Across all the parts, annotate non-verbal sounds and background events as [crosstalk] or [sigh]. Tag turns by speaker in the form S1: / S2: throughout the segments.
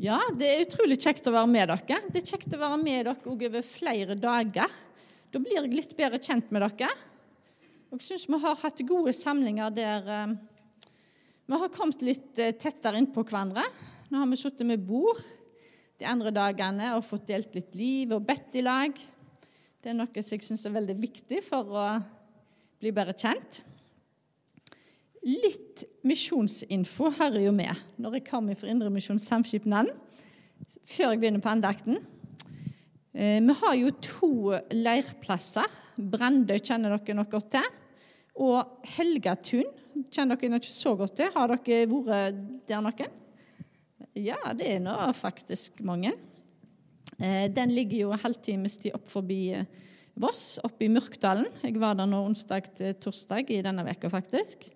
S1: Ja, det er utrolig kjekt å være med dere. Det er kjekt å være med dere òg over flere dager. Da blir jeg litt bedre kjent med dere. Og jeg syns vi har hatt gode samlinger der eh, vi har kommet litt eh, tettere innpå hverandre. Nå har vi sittet med bord de andre dagene og fått delt litt liv og bedt i lag. Det er noe som jeg syns er veldig viktig for å bli bedre kjent. Litt misjonsinfo hører jo med når jeg kommer fra Indremisjon Samskipnaden, før jeg begynner på andakten. Eh, vi har jo to leirplasser. Brandøy kjenner dere nok godt til. Og Helgatun kjenner dere ikke så godt til. Har dere vært der noen? Ja, det er nå faktisk mange. Eh, den ligger jo halvtimes tid opp forbi eh, Voss, oppe i Mørkdalen. Jeg var der nå onsdag til torsdag i denne veka faktisk.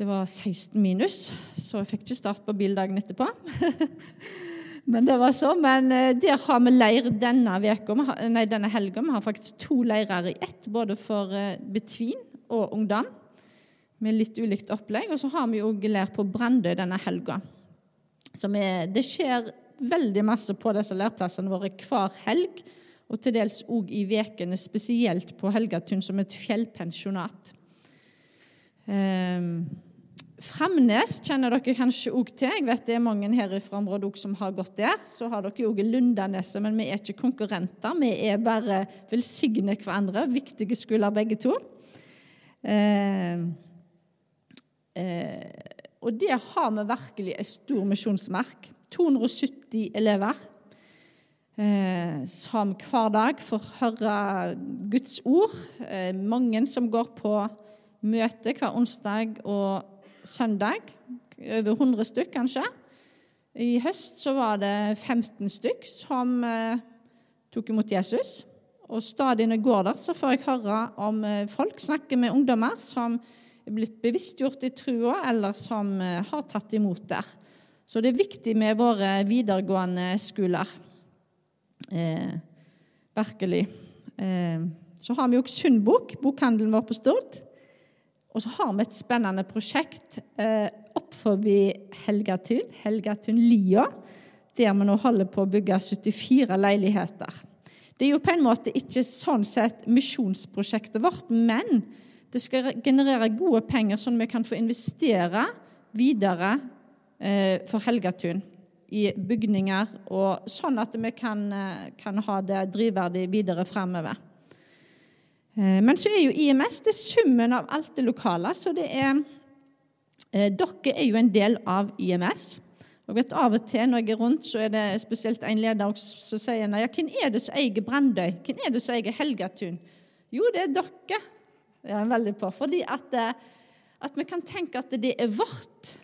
S1: Det var 16 minus, så jeg fikk ikke start på bildagen etterpå. [laughs] Men det var så. Men eh, der har vi leir denne, denne helga. Vi har faktisk to leirer i ett, både for eh, betvin og ungdom, med litt ulikt opplegg. Og så har vi òg leir på Brandøy denne helga. Det skjer veldig masse på disse leirplassene våre hver helg, og til dels òg i ukene, spesielt på Helgatun som et fjellpensjonat. Um, Framnes kjenner dere kanskje òg til. Jeg vet det er mange her fra området som har gått der. Så har dere òg Lundaneset, men vi er ikke konkurrenter. Vi er bare velsigner hverandre. Viktige skoler begge to. Eh, eh, og der har vi virkelig en stor misjonsmerk. 270 elever eh, som hver dag får høre Guds ord. Eh, mange som går på møte hver onsdag og søndag. Over 100 stykk, kanskje. I høst så var det 15 stykk som eh, tok imot Jesus. Og stadig når jeg går der, så får jeg høre om eh, folk snakker med ungdommer som er blitt bevisstgjort i trua, eller som eh, har tatt imot der. Så det er viktig med våre videregående skoler. Eh, virkelig. Eh, så har vi òg Sundbok, bokhandelen vår på Stord. Og så har vi et spennende prosjekt eh, opp forbi Helgatun, Helgatun Lia, der vi nå holder på å bygge 74 leiligheter. Det er jo på en måte ikke sånn sett misjonsprosjektet vårt, men det skal generere gode penger, sånn vi kan få investere videre eh, for Helgatun i bygninger, og sånn at vi kan, eh, kan ha det drivverdig videre fremover. Eh, men så er jo IMS det er summen av alt det lokale. Så det er eh, Dere er jo en del av IMS. Og vet Av og til når jeg er rundt, så er det spesielt en leder som sier ja, hvem er det som eier Brandøy? Hvem er det som eier Helgatun? Jo, det er dere. Det er veldig på. Fordi at, eh, at, vi kan tenke at det er vårt.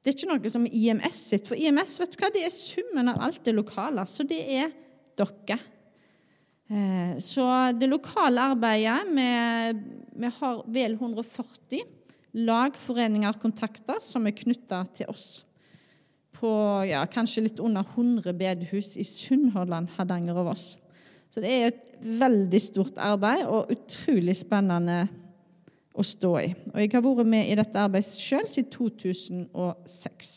S1: Det er ikke noe som IMS sitt. For IMS vet du hva, det er summen av alt det lokale. Så det er dere. Eh, så det lokale arbeidet Vi har vel 140 lag, foreninger, kontakter som er knytta til oss. På ja, kanskje litt under 100 bedehus i Sunnhordland, Hardanger og Voss. Så det er et veldig stort arbeid og utrolig spennende å stå i. Og jeg har vært med i dette arbeidet sjøl siden 2006.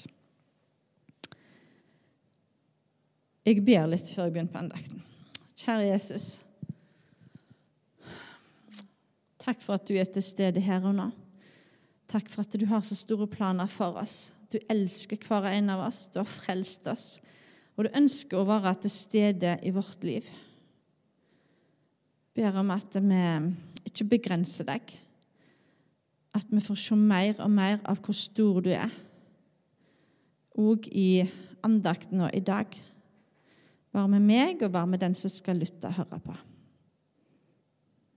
S1: Jeg ber litt før jeg begynner på andakten. Kjære Jesus. Takk for at du er til stede her og nå. Takk for at du har så store planer for oss. Du elsker hver en av oss. Du har frelst oss. Og du ønsker å være til stede i vårt liv. Ber om at vi ikke begrenser deg. At vi får se mer og mer av hvor stor du er. Og i andakten nå i dag. Vær med meg, og vær med den som skal lytte og høre på.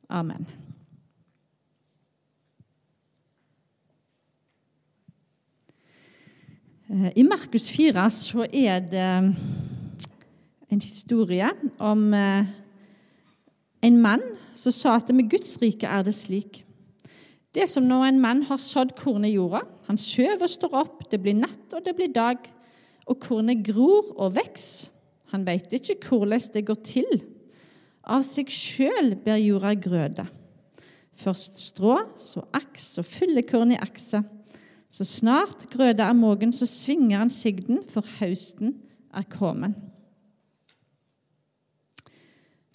S1: Amen. Eh, I Markus 4 så er det en historie om eh, en mann som sa at med Guds rike er det slik. Det er som når en mann har sådd korn i jorda. Han sover og står opp, det blir natt og det blir dag, og kornet gror og vokser. Han veit ikke hvordan det går til. Av seg sjøl ber jorda grøde. Først strå, så aks og fyllekorn i akset. Så snart grøda er mogen, så svinger han sigden, for høsten er kommet.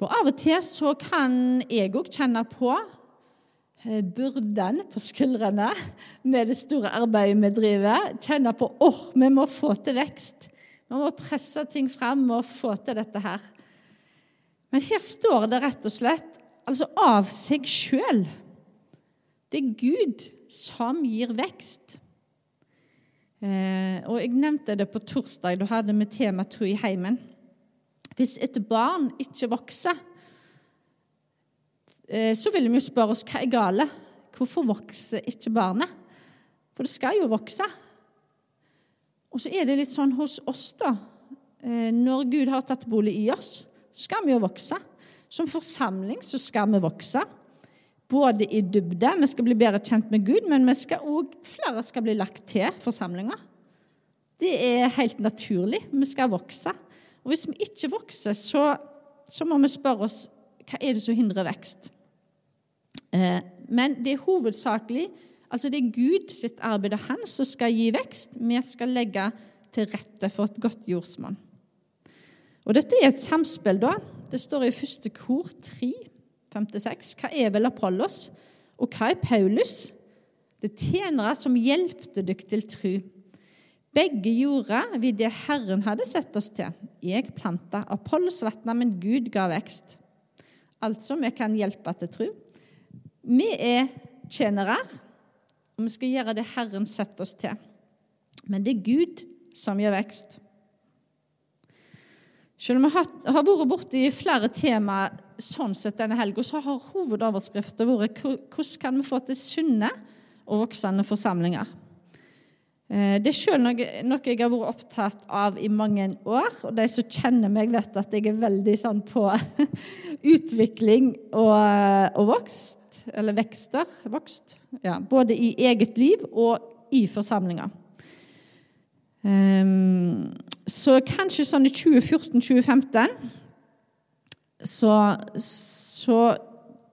S1: For av og til så kan jeg òg kjenne på eh, byrden på skuldrene med det store arbeidet vi driver. Kjenne på åh, oh, vi må få til vekst. Vi må presse ting fram og få til dette her. Men her står det rett og slett altså av seg sjøl. Det er Gud som gir vekst. Eh, og Jeg nevnte det på torsdag. Da hadde vi tema to i heimen. Hvis et barn ikke vokser, eh, så vil vi jo spørre oss hva er gale. Hvorfor vokser ikke barnet? For det skal jo vokse. Og så er det litt sånn hos oss, da. Eh, når Gud har tatt bolig i oss, så skal vi jo vokse. Som forsamling så skal vi vokse. Både i dybde, vi skal bli bedre kjent med Gud, men vi skal også, flere skal bli lagt til forsamlinga. Det er helt naturlig. Vi skal vokse. Og Hvis vi ikke vokser, så, så må vi spørre oss hva er det som hindrer vekst. Eh, men det er hovedsakelig altså det er Gud sitt arbeid og han som skal gi vekst. Vi skal legge til rette for et godt jordsmonn. Og Dette er et samspill. da. Det står i første kor 3, 56. Hva er vel Apollos, og hva er Paulus? Det tjenere som hjelpte dykk til tru. Begge gjorde vi det Herren hadde sett oss til. Jeg planta, Apollos vatna, men Gud ga vekst. Altså, vi kan hjelpe til tro. Vi er tjenere, og vi skal gjøre det Herren setter oss til. Men det er Gud som gjør vekst. Selv om vi har, vært borti flere tema sånn sett denne helga, så har hovedoverskriften vært hvordan kan vi få til sunne og voksende forsamlinger. Eh, det er sjøl noe, noe, jeg har vært opptatt av i mange år. Og de som kjenner meg, vet at jeg er veldig sånn på [laughs] utvikling og, og, vokst. Eller vekster. Vokst. Ja, både i eget liv og i forsamlinger. Um, så kanskje sånn i 2014-2015 så, så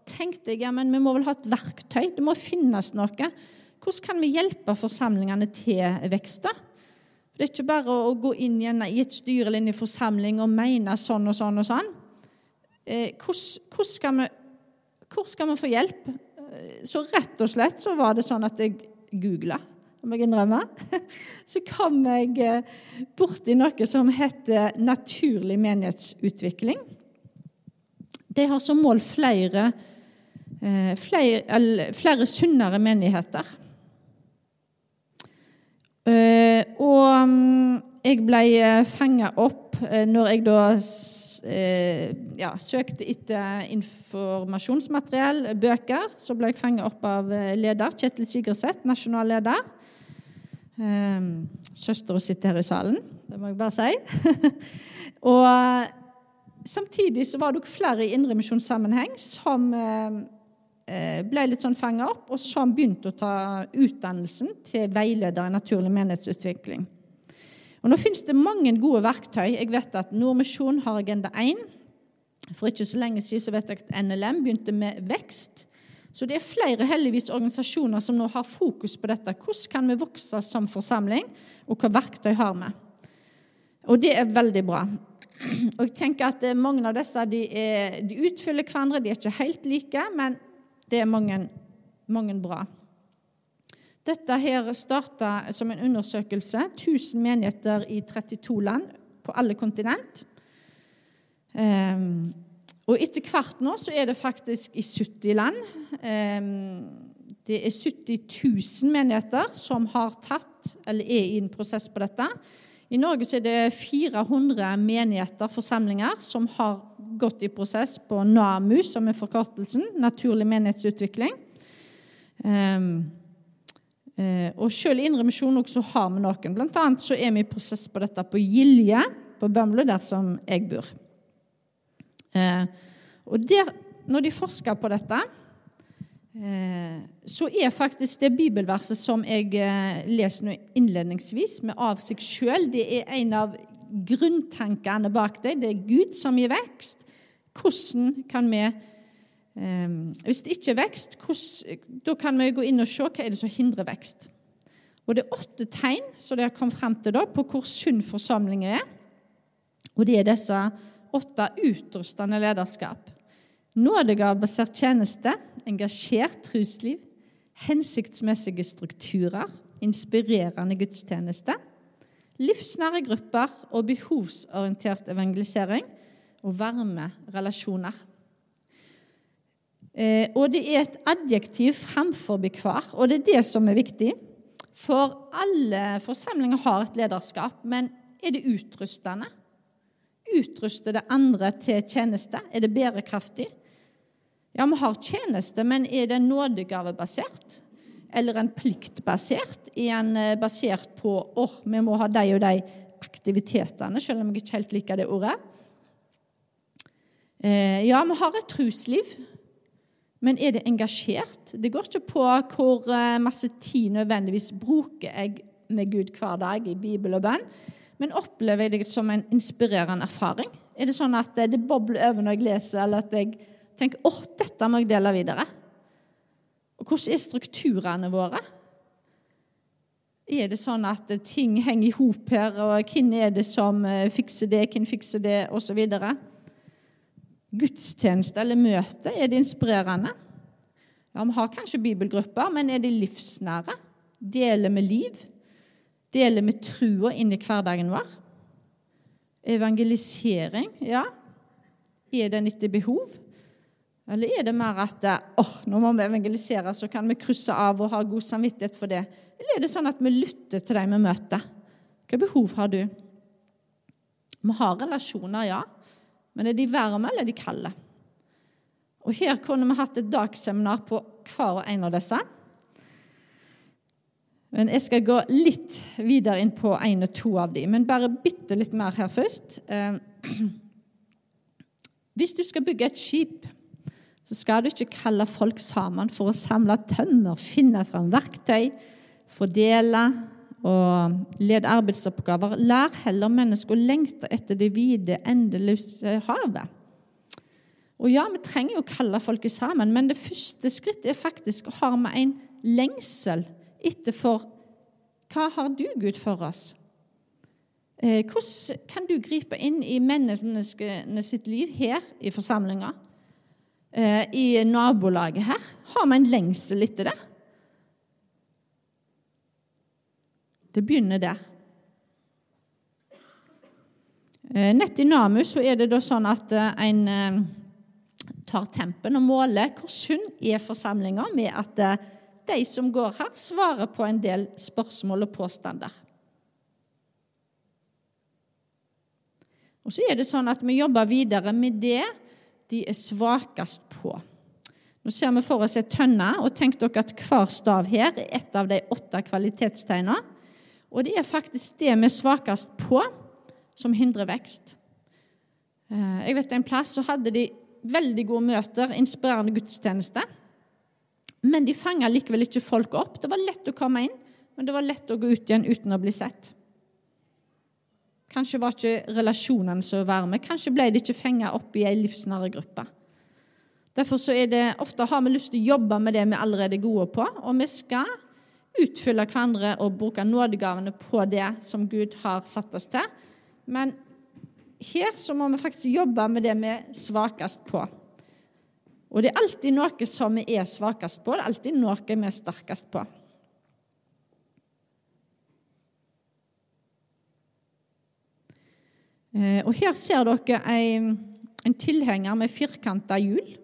S1: tenkte jeg ja, men vi må vel ha et verktøy. Det må finnes noe hvordan kan vi hjelpe forsamlingene til vekst? da? Det er ikke bare å gå inn i et styre eller i forsamling og mene sånn og sånn og sånn. Eh, hvordan skal skal vi få hjelp? Eh, så rett og slett så var det sånn at jeg googla, om jeg innrømmer. [laughs] Så kom jeg eh, borti noe som heter naturlig menighetsutvikling. De har som mål flere, flere, flere sunnere menigheter. Eh, og mm, jeg ble eh, fanga opp eh, når jeg da ja, søkte etter informasjonsmateriell, bøker. Så ble jeg fanga opp av leder Kjetil Sigurdseth, nasjonal leder. Søstera sitter her i salen, det må jeg bare si. [laughs] og samtidig så var det flere i indremisjonssammenheng som ble litt sånn fanga opp, og så begynte å ta utdannelsen til veileder i naturlig menighetsutvikling. Og Nå finnes det mange gode verktøy. Jeg vet at Nordmisjon har Agenda 1. For ikke så lenge siden så vet jeg at NLM begynte med vekst. Så det er flere heldigvis organisasjoner som nå har fokus på dette. Hvordan kan vi vokse som forsamling, og hva verktøy har vi? Og det er veldig bra. Og jeg tenker at Mange av disse de, er, de utfyller hverandre, de er ikke helt like, men det er mange, mange bra. Dette her starta som en undersøkelse. 1000 menigheter i 32 land på alle kontinent. Um, og etter hvert nå så er det faktisk i 70 land. Um, det er 70 000 menigheter som har tatt, eller er i en prosess på dette. I Norge er det 400 menigheter, forsamlinger, som har gått i prosess på NAMU, som er forkortelsen. Naturlig menighetsutvikling. Um, og selv i Indre Misjon så har vi noen. Blant annet så er vi i prosess på dette på Gilje på Bømlo, der som jeg bor. Uh, og der, når de forsker på dette, så er faktisk det bibelverset som jeg leser innledningsvis, med 'av seg sjøl', det er en av grunntankene bak det. Det er Gud som gir vekst. Hvordan kan vi eh, Hvis det ikke er vekst, hvordan, da kan vi gå inn og se hva er det som hindrer vekst. Og Det er åtte tegn som dere kom frem til da, på hvor sunn forsamlingen er. Og det er disse åtte utrustende lederskap. Nådegavebasert tjeneste, engasjert trosliv, hensiktsmessige strukturer, inspirerende gudstjeneste, livsnære grupper og behovsorientert evangelisering og varme relasjoner. Eh, og det er et adjektiv framfor hver, og det er det som er viktig. For alle forsamlinger har et lederskap, men er det utrustende? Utruster det andre til tjeneste? Er det bærekraftig? Ja, vi har tjeneste, men er det nådegavebasert? Eller en pliktbasert? Er en eh, basert på åh, oh, vi må ha de og de aktivitetene, selv om jeg ikke helt liker det ordet? Eh, ja, vi har et trosliv, men er det engasjert? Det går ikke på hvor eh, masse tid nødvendigvis bruker jeg med Gud hver dag i bibel og bønn, men opplever jeg det som en inspirerende erfaring? Er det sånn at det bobler over når jeg leser, eller at jeg tenker åh, dette må jeg dele videre? Og hvordan er strukturene våre? Er det sånn at ting henger i hop her, og hvem er det som eh, fikser det, hvem fikser det, osv.? Gudstjeneste eller møte, er det inspirerende? Ja, Vi har kanskje bibelgrupper, men er de livsnære? Deler vi liv? Deler vi trua inn i hverdagen vår? Evangelisering, ja. Er den etter behov? Eller er det mer at oh, nå må vi evangelisere, så kan vi krysse av og ha god samvittighet for det? Eller er det sånn at vi lytter til dem vi møter? Hva behov har du? Vi har relasjoner, ja. Men er de varme, eller er de kalde? Og Her kunne vi hatt et dagseminar på hver og en av disse. Men Jeg skal gå litt videre inn på én og to av dem, men bare bitte litt mer her først. Eh, [clears throat] hvis du skal bygge et skip, så skal du ikke kalle folk sammen for å samle tømmer, finne fram verktøy, fordele og lede arbeidsoppgaver. Lær heller mennesker å lengte etter det vide, endeløse havet. Og ja, vi trenger jo å kalle folket sammen, men det første skrittet er faktisk å ha med en lengsel etter for hva har du, Gud, for oss? Eh, hvordan kan du gripe inn i menneskene sitt liv her i forsamlinga? Eh, i nabolaget her? Har vi en lengsel etter det? Det begynner der. Eh, nett i Namu så er det da sånn at eh, en tar tempen og måler hvor sunn er forsamlinga med at de som går her, svarer på en del spørsmål og påstander. Og så er det sånn at vi jobber videre med det de er svakest på. Nå ser vi for oss ei tønne, og tenk dere at hver stav her er et av de åtte kvalitetstegnene. Og det er faktisk det vi er svakest på, som hindrer vekst. Eh, jeg vet En plass så hadde de veldig gode møter, inspirerende gudstjeneste. Men de fanga likevel ikke folk opp. Det var lett å komme inn, men det var lett å gå ut igjen uten å bli sett. Kanskje var ikke relasjonene så varme. Kanskje ble de ikke fenga opp i ei livsnære gruppe. Derfor så er det, ofte har vi lyst til å jobbe med det vi allerede er gode på, og vi skal utfylle hverandre og bruke nådegavene på det som Gud har satt oss til. Men her så må vi faktisk jobbe med det vi er svakest på. Og det er alltid noe som vi er svakest på, det er alltid noe vi er sterkest på. Og Her ser dere en, en tilhenger med firkanta hjul.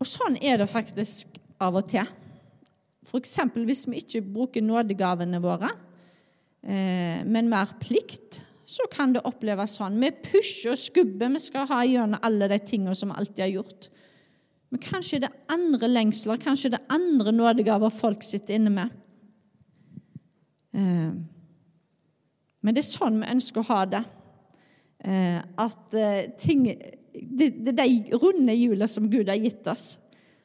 S1: Og sånn er det faktisk av og til. F.eks. hvis vi ikke bruker nådegavene våre, eh, men mer plikt, så kan det oppleves sånn. Vi pusher og skubber, vi skal ha gjennom alle de tingene som vi alltid har gjort. Men kanskje det er andre lengsler, kanskje det er andre nådegaver folk sitter inne med. Men det er sånn vi ønsker å ha det. Eh, at eh, ting Det er de runde hjulene som Gud har gitt oss.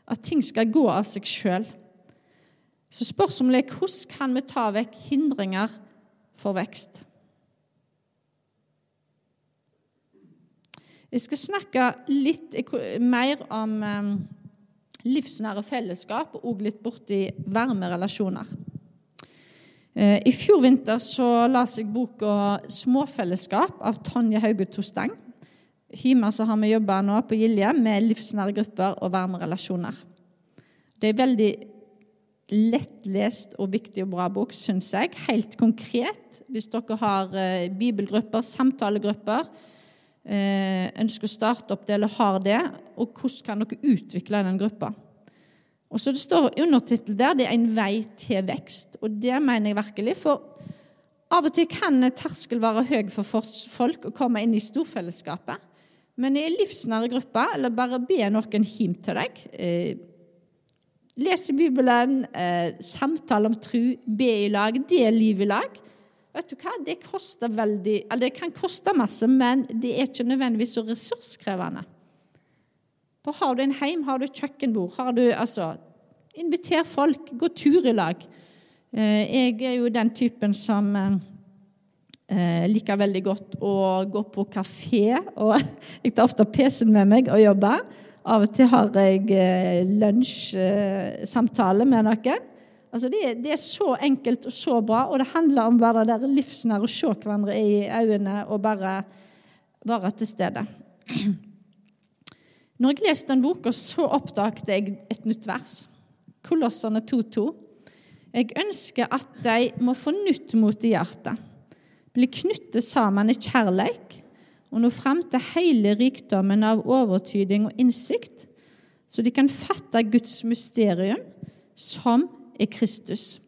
S1: At ting skal gå av seg sjøl. Så spørsmålet er hvordan kan vi ta vekk hindringer for vekst? Jeg skal snakke litt mer om eh, livsnære fellesskap og litt borti varme relasjoner. Eh, I fjor vinter så las jeg boka 'Småfellesskap' av Tonje Hauge Tostang. Hjemme så har vi jobba nå på Gilje med livsnære grupper og varme relasjoner. Det er veldig lettlest og viktig og bra bok, syns jeg. Helt konkret, hvis dere har eh, bibelgrupper, samtalegrupper, eh, ønsker å starte opp det eller har det, og hvordan kan dere utvikle den gruppa? Og så Det står undertittel der det er 'En vei til vekst'. Og det mener jeg virkelig. For av og til kan terskel være høy for folk å komme inn i storfellesskapet. Men i livsnære grupper, eller bare be noen hjem til deg eh, Lese Bibelen, eh, samtale om tru, be i lag, del liv i lag. Vet du hva? Det, veldig, det kan koste masse, men det er ikke nødvendigvis så ressurskrevende. For har du en heim, har du et kjøkkenbord, har du altså Inviter folk, gå tur i lag. Eh, jeg er jo den typen som eh, liker veldig godt å gå på kafé. Og [laughs] jeg tar ofte PC-en med meg og jobber. Av og til har jeg eh, lunsjsamtale med noen. Altså det, det, er så enkelt og så bra, og det handler om bare det livsnære å se hverandre i øynene og bare være til stede. [clears throat] Når jeg leste den boka, så oppdaget jeg et nytt vers. Kolossene 2,2. Jeg ønsker at de må få nytt mot i hjertet, bli knyttet sammen i kjærleik og nå fram til hele rikdommen av overtyding og innsikt, så de kan fatte Guds mysterium, som er Kristus.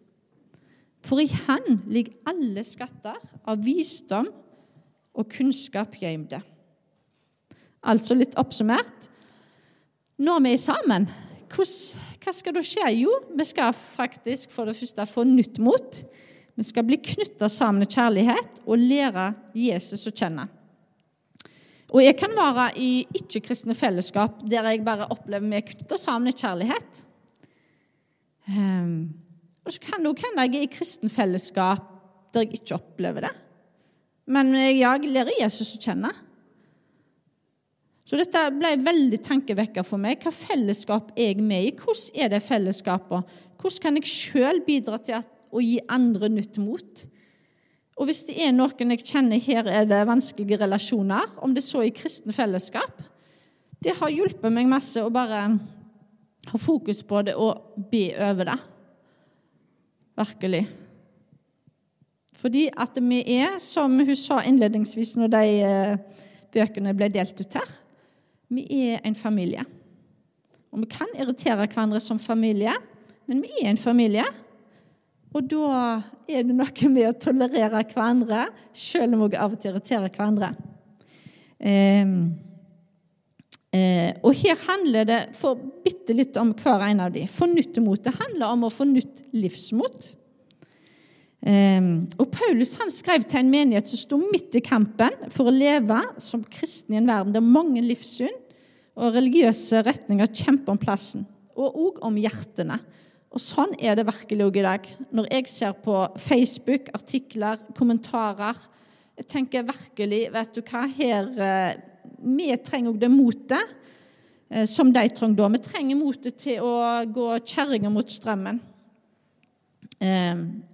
S1: For i Han ligger alle skatter av visdom og kunnskap gjemte. Altså litt oppsummert når vi er sammen, hva skal da skje? Jo, vi skal faktisk for det første få nytt mot. Vi skal bli knytta sammen i kjærlighet og lære Jesus å kjenne. Og jeg kan være i ikke-kristne fellesskap der jeg bare opplever vi er knytta sammen i kjærlighet. Um, og så kan det hende jeg er i kristen fellesskap der jeg ikke opplever det. Men jeg lærer Jesus å kjenne. Så dette ble veldig tankevekker for meg. Hva fellesskap er jeg med i? Hvordan er det fellesskapet? Hvordan kan jeg sjøl bidra til å gi andre nytt mot? Og hvis det er noen jeg kjenner her er det vanskelige relasjoner, om det så er i kristen fellesskap Det har hjulpet meg masse å bare ha fokus på det og be over det. Virkelig. Fordi at vi er, som hun sa innledningsvis når de eh, bøkene ble delt ut her, vi er en familie. Og vi kan irritere hverandre som familie, men vi er en familie. Og da er det noe med å tolerere hverandre, selv om vi av og til irriterer hverandre. Eh, eh, og her handler det for bitte litt om hver en av dem. Det handler om å få nytt livsmot. Um, og Paulus han skrev til en menighet som sto midt i kampen for å leve som kristen i en verden der mange livssyn og religiøse retninger kjemper om plassen, og òg om hjertene. Og Sånn er det virkelig òg i dag. Når jeg ser på Facebook, artikler, kommentarer Jeg tenker virkelig vet du hva, her, eh, Vi trenger òg det motet eh, som de trenger da. Vi trenger motet til å gå kjerringa mot strømmen.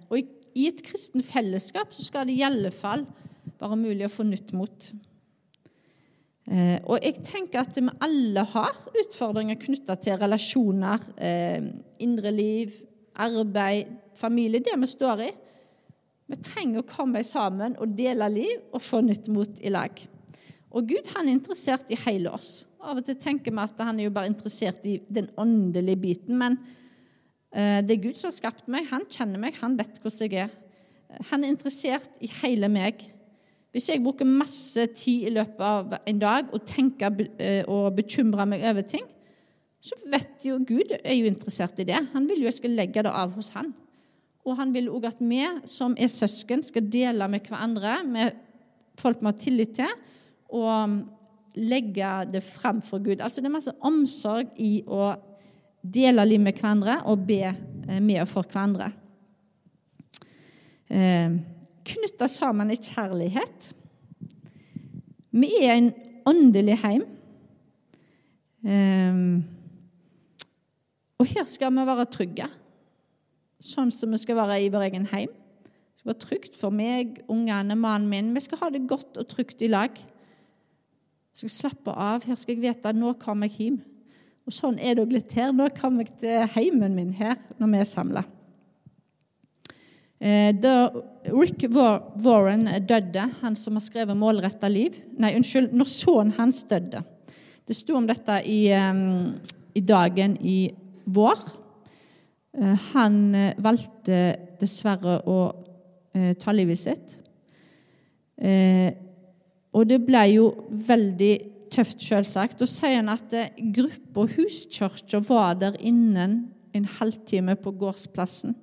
S1: Og og i et kristen fellesskap så skal det i alle fall være mulig å få nytt mot. Eh, og jeg tenker at vi alle har utfordringer knytta til relasjoner, eh, indre liv, arbeid, familie, det vi står i. Vi trenger å komme sammen og dele liv og få nytt mot i lag. Og Gud han er interessert i hele oss. Av og til tenker vi at han er jo bare interessert i den åndelige biten. Men det er Gud som har skapt meg. Han kjenner meg, han vet hvordan jeg er. Han er interessert i hele meg. Hvis jeg bruker masse tid i løpet av en dag og tenker eh, og bekymrer meg over ting, så vet jo Gud er jo interessert i det. Han vil jo jeg skal legge det av hos han. Og han vil òg at vi som er søsken, skal dele med hverandre, med folk vi har tillit til, og legge det fram for Gud. Altså Det er masse omsorg i å dele liv med hverandre og be eh, med og for hverandre. Knytte sammen i kjærlighet. Vi er en åndelig heim. Um, og her skal vi være trygge, sånn som vi skal være i vår egen heim. Det skal være trygt for meg, ungene, mannen min. Vi skal ha det godt og trygt i lag. Jeg skal slappe av. Her skal jeg vite at nå kommer jeg hjem. Og sånn er det òg litt her. Nå kommer jeg til heimen min her når vi er samla. Eh, da Rick Warren døde, han som har skrevet 'Målretta liv' Nei, unnskyld, når sønnen hans døde. Det sto om dette i, i dagen i vår. Eh, han eh, valgte dessverre å ta livet sitt. Og det ble jo veldig tøft, selvsagt. Og sier han at gruppa Huskirka var der innen en halvtime på gårdsplassen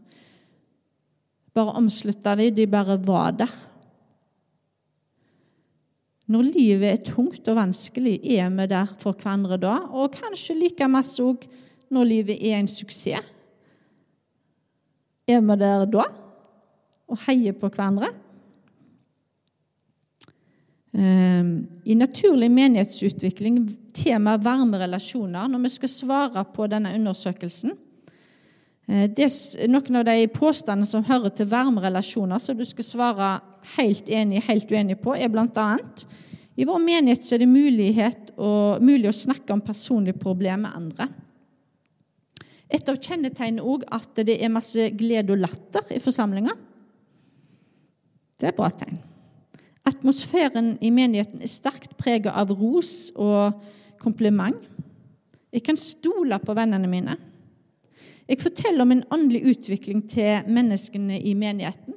S1: bare omslutta de, de bare var der. Når livet er tungt og vanskelig, er vi der for hverandre da? Og kanskje like masse òg når livet er en suksess. Er vi der da og heier på hverandre? Ehm, I naturlig menighetsutvikling, tema varme relasjoner, når vi skal svare på denne undersøkelsen, Eh, det er noen av de påstandene som hører til varme relasjoner, som du skal svare helt enig, helt uenig på, er bl.a. I vår menighet er det og, mulig å snakke om personlige problemer med andre. Et av kjennetegnene òg at det er masse glede og latter i forsamlinga. Det er et bra tegn. Atmosfæren i menigheten er sterkt preget av ros og kompliment. Jeg kan stole på vennene mine. Jeg forteller om en åndelig utvikling til menneskene i menigheten.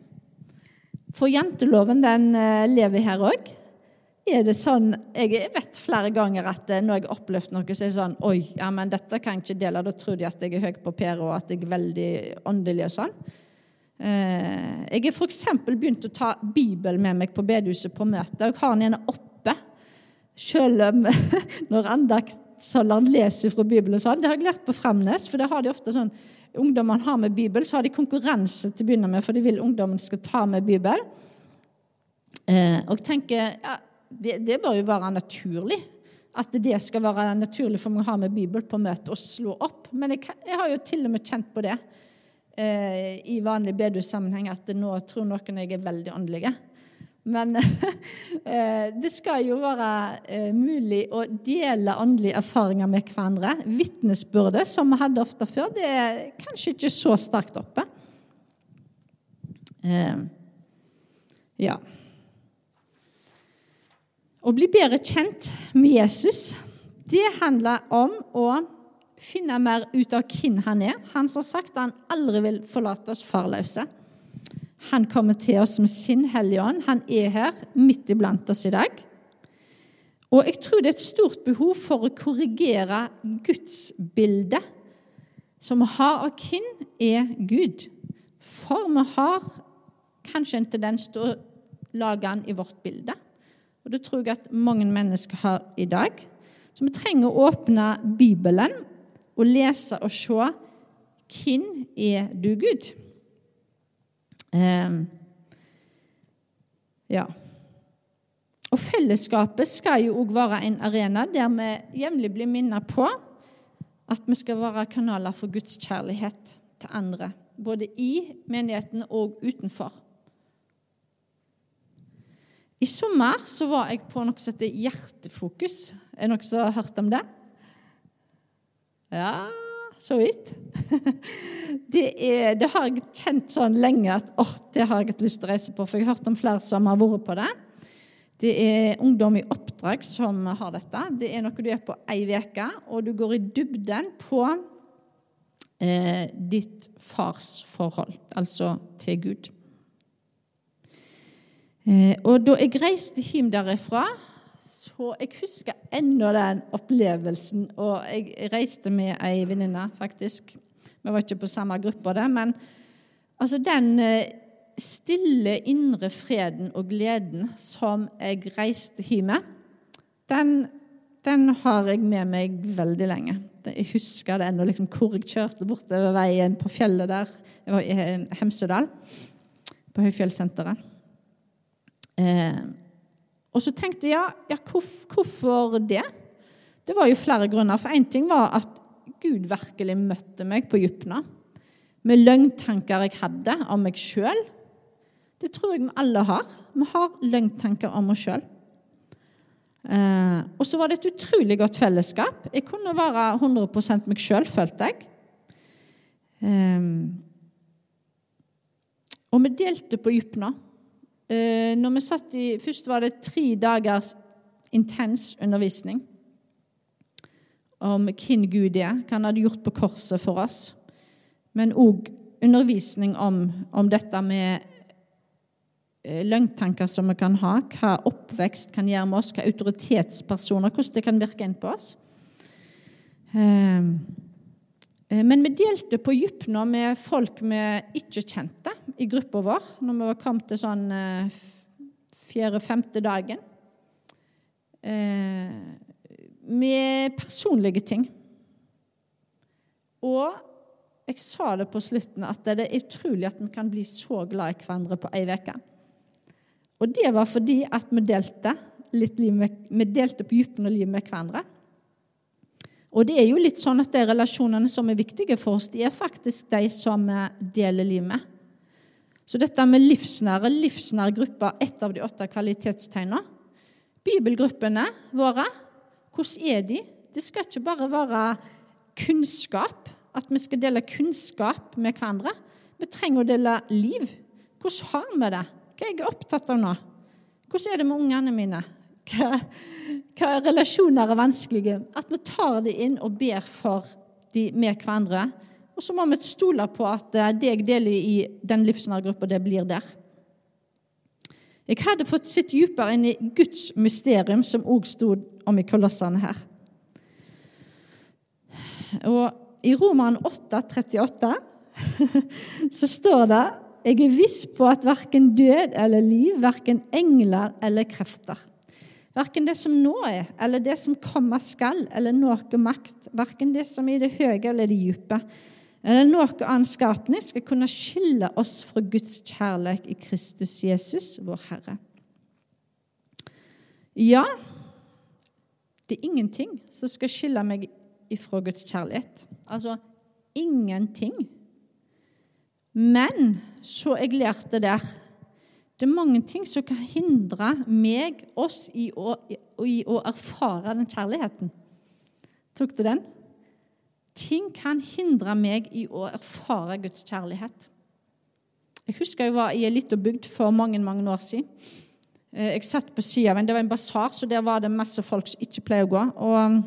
S1: For janteloven den eh, lever her òg. Er det sånn, Jeg vet flere ganger at eh, når jeg har opplevd noe, så er det sånn Oi, ja, men dette kan jeg ikke dele. Da tror de at jeg er høy på pæra og at jeg er veldig åndelig og sånn. Eh, jeg har f.eks. begynt å ta Bibelen med meg på bedehuset på møte. Jeg har den gjerne oppe, selv om [laughs] når andaktsholderen leser fra Bibelen. Sånn. Det har jeg lært på Framnes. for det har de ofte sånn, Ungdommene har med Bibel, så har de konkurranse til å begynne med, for de vil ungdommen skal ta med Bibel. Eh, og jeg tenker ja, det, det, bør jo være naturlig. At det skal være naturlig for meg å ha med Bibel på møte og slå opp. Men jeg, jeg har jo til og med kjent på det eh, i vanlig bedehussammenheng, at nå tror noen jeg er veldig åndelige. Men [laughs] eh, det skal jo være eh, mulig å dele åndelige erfaringer med hverandre. Vitnesbyrdet, som vi hadde ofte før, det er kanskje ikke så sterkt oppe. Eh, ja. Å bli bedre kjent med Jesus, det handler om å finne mer ut av hvem han er. Han som har sagt at han aldri vil forlate oss farløse. Han kommer til oss med sin Hellige Ånd. Han er her midt iblant oss i dag. Og jeg tror det er et stort behov for å korrigere gudsbildet som vi har av hvem er Gud. For vi har kanskje en tendens til å lage han i vårt bilde. Og det tror jeg at mange mennesker har i dag. Så vi trenger å åpne Bibelen og lese og se hvem er du, Gud? Eh, ja. Og fellesskapet skal jo òg være en arena der vi jevnlig blir minnet på at vi skal være kanaler for Guds kjærlighet til andre. Både i menigheten og utenfor. I sommer så var jeg på noe som heter Hjertefokus. Er det noen som har hørt om det? Ja så vidt. [laughs] Det, er, det, har jeg kjent sånn lenge at oh, det har jeg hatt lyst til å reise på, for jeg har hørt om flere som har vært på det. Det er ungdom i oppdrag som har dette. Det er noe du er på ei uke, og du går i dybden på eh, ditt farsforhold, altså til Gud. Eh, og da jeg reiste hjem derifra, så jeg husker ennå den opplevelsen. Og jeg reiste med ei venninne, faktisk. Vi var ikke på samme gruppe, det, men altså den eh, stille indre freden og gleden som jeg reiste hjem med, den, den har jeg med meg veldig lenge. Jeg husker det ennå, liksom, hvor jeg kjørte bortover veien på fjellet der. Jeg var i Hemsedal, på Høyfjellssenteret. Eh, og så tenkte jeg ja, hvorfor det? Det var jo flere grunner. For én ting var at Gud virkelig møtte meg på dypene. Med løgntanker jeg hadde om meg sjøl. Det tror jeg vi alle har. Vi har løgntanker om oss sjøl. Eh, og så var det et utrolig godt fellesskap. Jeg kunne være 100 meg sjøl, følte jeg. Eh, og vi delte på dypna. Eh, når vi satt i, Først var det tre dagers intens undervisning om hvem Gud er, hva han hadde gjort på korset for oss. Men òg undervisning om, om, dette med eh, løgntanker som vi kan ha, hva oppvekst kan gjøre med oss, hva autoritetspersoner, hvordan det kan virke inn på oss. Eh, men vi delte på dypna med folk vi ikke kjente i gruppa vår, når vi var kommet til sånn eh, fjerde-femte dagen med personlige ting. Og jeg sa det på slutten at det er utrolig at vi kan bli så glad i hverandre på ei uke. Og det var fordi at vi delte, litt liv med, vi delte på dypen og livet med hverandre. Og det er jo litt sånn at de relasjonene som er viktige for oss, de er faktisk de som vi deler liv med. Så dette med livsnære, livsnære grupper, ett av de åtte kvalitetstegnene. Bibelgruppene våre hvordan er de? Det skal ikke bare være kunnskap, at vi skal dele kunnskap med hverandre. Vi trenger å dele liv. Hvordan har vi det? Hva er jeg opptatt av nå? Hvordan er det med ungene mine? Hva, hva relasjoner er vanskelige? At vi tar det inn og ber for de med hverandre. Og så må vi stole på at eh, det jeg deler i den livsnærgruppa, det blir der. Jeg hadde fått sitt dypere inn i Guds mysterium, som òg stod om i kolossene her. Og i Roman 8, 38 [laughs] så står det jeg er viss på at verken død eller liv, verken engler eller krefter, verken det som nå er, eller det som kommer skal, eller noe makt, verken det som er i det høye eller det dype, eller noe annen skapning skal kunne skille oss fra Guds kjærlighet i Kristus Jesus, vår Herre. Ja, det er ingenting som skal skille meg ifra Guds kjærlighet. Altså ingenting. Men så jeg lærte der det er mange ting som kan hindre meg, oss, i å, i å erfare den kjærligheten. Tok du den? Ting kan hindre meg i å erfare Guds kjærlighet. Jeg husker jeg var i ei lita bygd for mange mange år siden. Eh, jeg satt på sida av en Det var en basar, så der var det masse folk som ikke pleier å gå. Og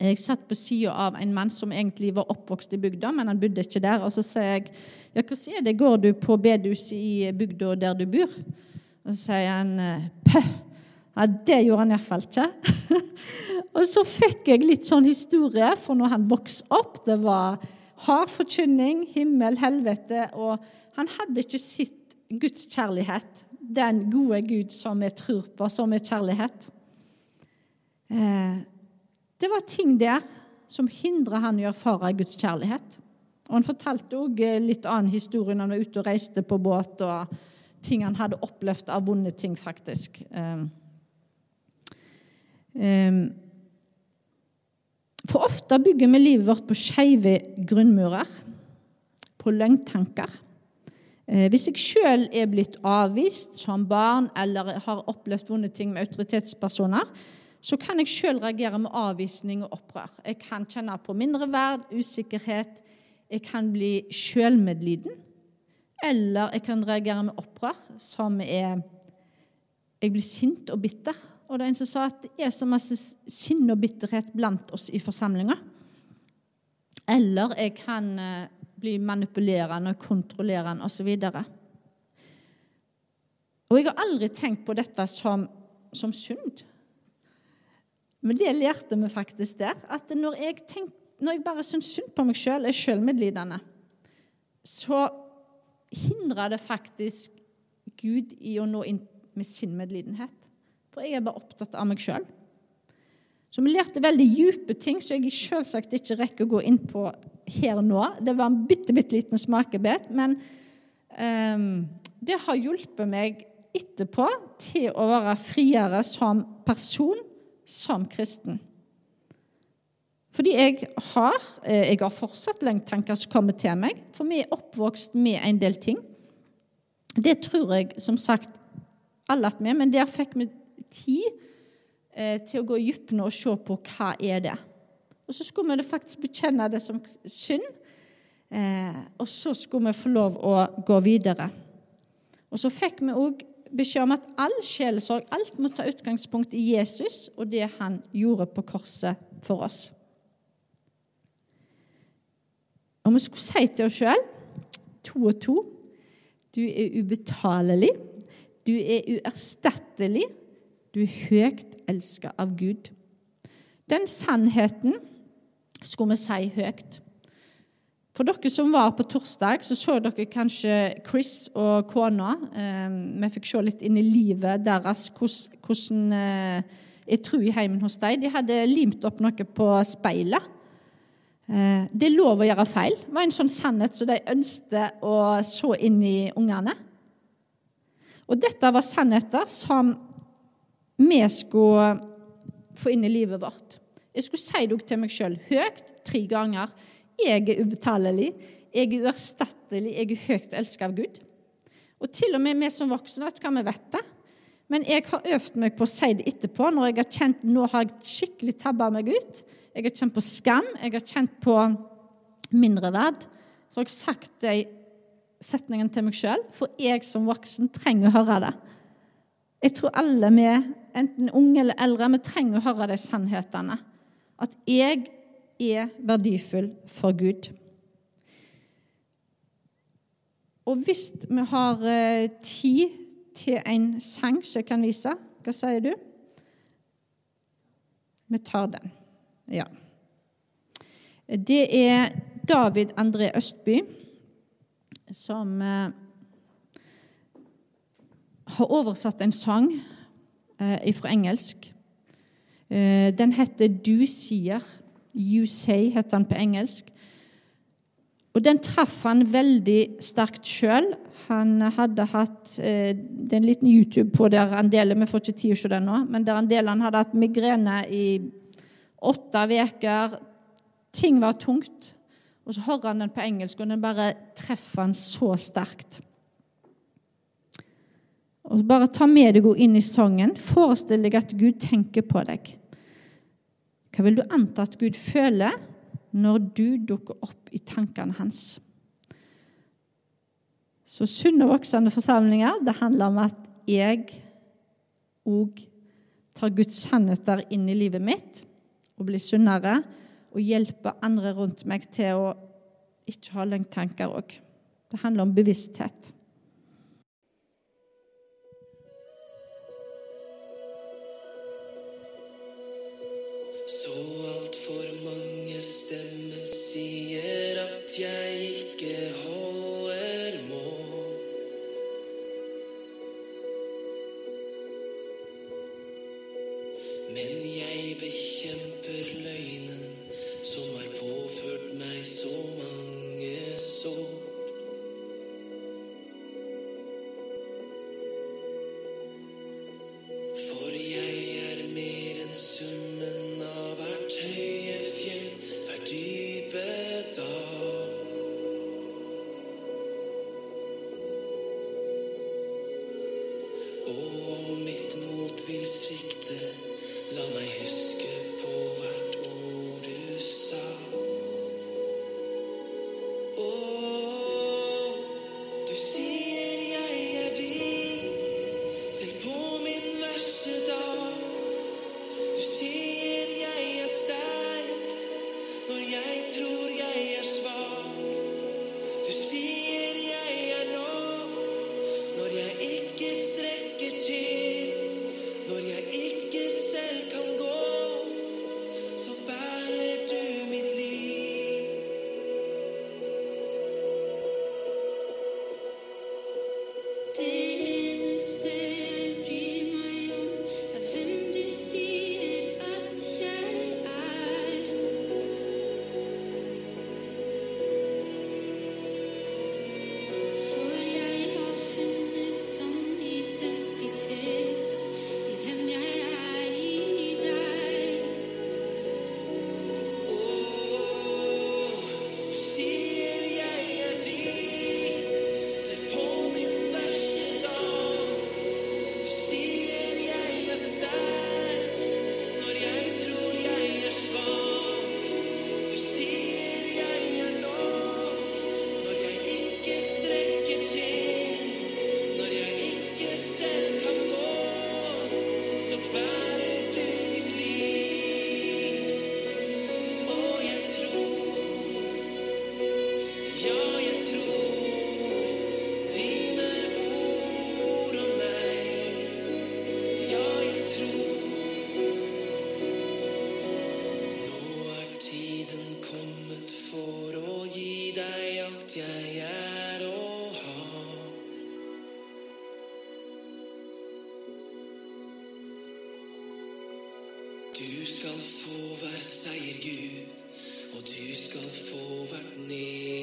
S1: jeg satt på sida av en mann som egentlig var oppvokst i bygda, men han bodde ikke der. Og så sier jeg ja, hvordan er det, går du på bedehus i bygda der du bor? Og så sier han pøh. Ja, det gjorde han iallfall ikke. [laughs] og så fikk jeg litt sånn historie, for når han vokste opp, det var hard forkynning, himmel, helvete, og han hadde ikke sett Guds kjærlighet, den gode Gud som vi tror på, som er kjærlighet. Eh, det var ting der som hindra han i å erfare Guds kjærlighet. Og Han fortalte òg eh, litt annen historie når han var ute og reiste på båt, og ting han hadde opplevd av vonde ting, faktisk. Eh, Ehm, for ofte bygger vi livet vårt på skeive grunnmurer, på løgntanker. Eh, hvis jeg sjøl er blitt avvist som barn eller har opplevd vonde ting med autoritetspersoner, så kan jeg sjøl reagere med avvisning og opprør. Jeg kan kjenne på mindre verd, usikkerhet. Jeg kan bli sjølmedliden. Eller jeg kan reagere med opprør, som er Jeg blir sint og bitter og det er en som sa at det er så masse sinne og bitterhet blant oss i forsamlinga. Eller jeg kan eh, bli manipulerende, kontrollerende osv. Og, og jeg har aldri tenkt på dette som, som synd. Men det lærte vi faktisk der. At når jeg, tenk, når jeg bare syns synd på meg sjøl, er sjølmedlidende, så hindrer det faktisk Gud i å nå inn med sin medlidenhet. For jeg er bare opptatt av meg sjøl. Så vi lærte veldig dype ting som jeg selvsagt ikke rekker å gå inn på her nå. Det var en bitte, bitte liten smakebit, men um, det har hjulpet meg etterpå til å være friere som person, som kristen. Fordi jeg har, eh, jeg har fortsatt løgntanker som kommer til meg, for vi er oppvokst med en del ting. Det tror jeg som sagt alle at vi men der fikk vi tid eh, til å gå i dypene og se på hva er det Og så skulle vi faktisk bekjenne det som synd, eh, og så skulle vi få lov å gå videre. Og så fikk vi òg beskjed om at all sjelesorg, alt må ta utgangspunkt i Jesus og det han gjorde på korset for oss. Og vi skulle si til oss sjøl, to og to Du er ubetalelig. Du er uerstattelig. Du er høyt elska av Gud. Den sannheten skulle vi si høyt. For dere som var på torsdag, så så dere kanskje Chris og kona. Eh, vi fikk se litt inn i livet deres, hvordan eh, tror tro i heimen hos dem. De hadde limt opp noe på speilet. Eh, det er lov å gjøre feil. Det var en sånn sannhet som de ønsket å så inn i ungene. Og dette var sannheter som vi skulle få inn i livet vårt. Jeg skulle si det til meg sjøl høyt tre ganger. Jeg er ubetalelig, jeg er uerstattelig, jeg er høyt elsket av Gud. Og til og med vi som voksne vet hva vi vet det. Men jeg har øvd meg på å si det etterpå, når jeg har kjent nå har jeg skikkelig tabba meg ut. Jeg har kjent på skam, jeg har kjent på mindreverd. Så har jeg sagt de setningen til meg sjøl, for jeg som voksen trenger å høre det. Jeg tror alle vi, enten unge eller eldre, vi trenger å høre de sannhetene. At jeg er verdifull for Gud. Og hvis vi har eh, tid til en sang som jeg kan vise, hva sier du? Vi tar den. Ja. Det er David André Østby som eh, har oversatt en sang eh, fra engelsk. Den heter 'Du sier'. You Say heter han på engelsk. Og Den traff han veldig sterkt sjøl. Han hadde hatt eh, Det er en liten YouTube på der han deler, vi får ikke tid til å se den nå, men der han deler han hadde hatt migrene i åtte uker. Ting var tungt. Og så hører han den på engelsk, og den bare treffer han så sterkt. Og Bare ta med deg inn i sangen. Forestill deg at Gud tenker på deg. Hva vil du anta at Gud føler når du dukker opp i tankene hans? Så sunne og voksende forsamlinger, det handler om at jeg òg tar Guds sannheter inn i livet mitt og blir sunnere, og hjelper andre rundt meg til å ikke ha løgntanker òg. Det handler om bevissthet.
S2: Så altfor mange seier, Gud, og du skal få vært ned.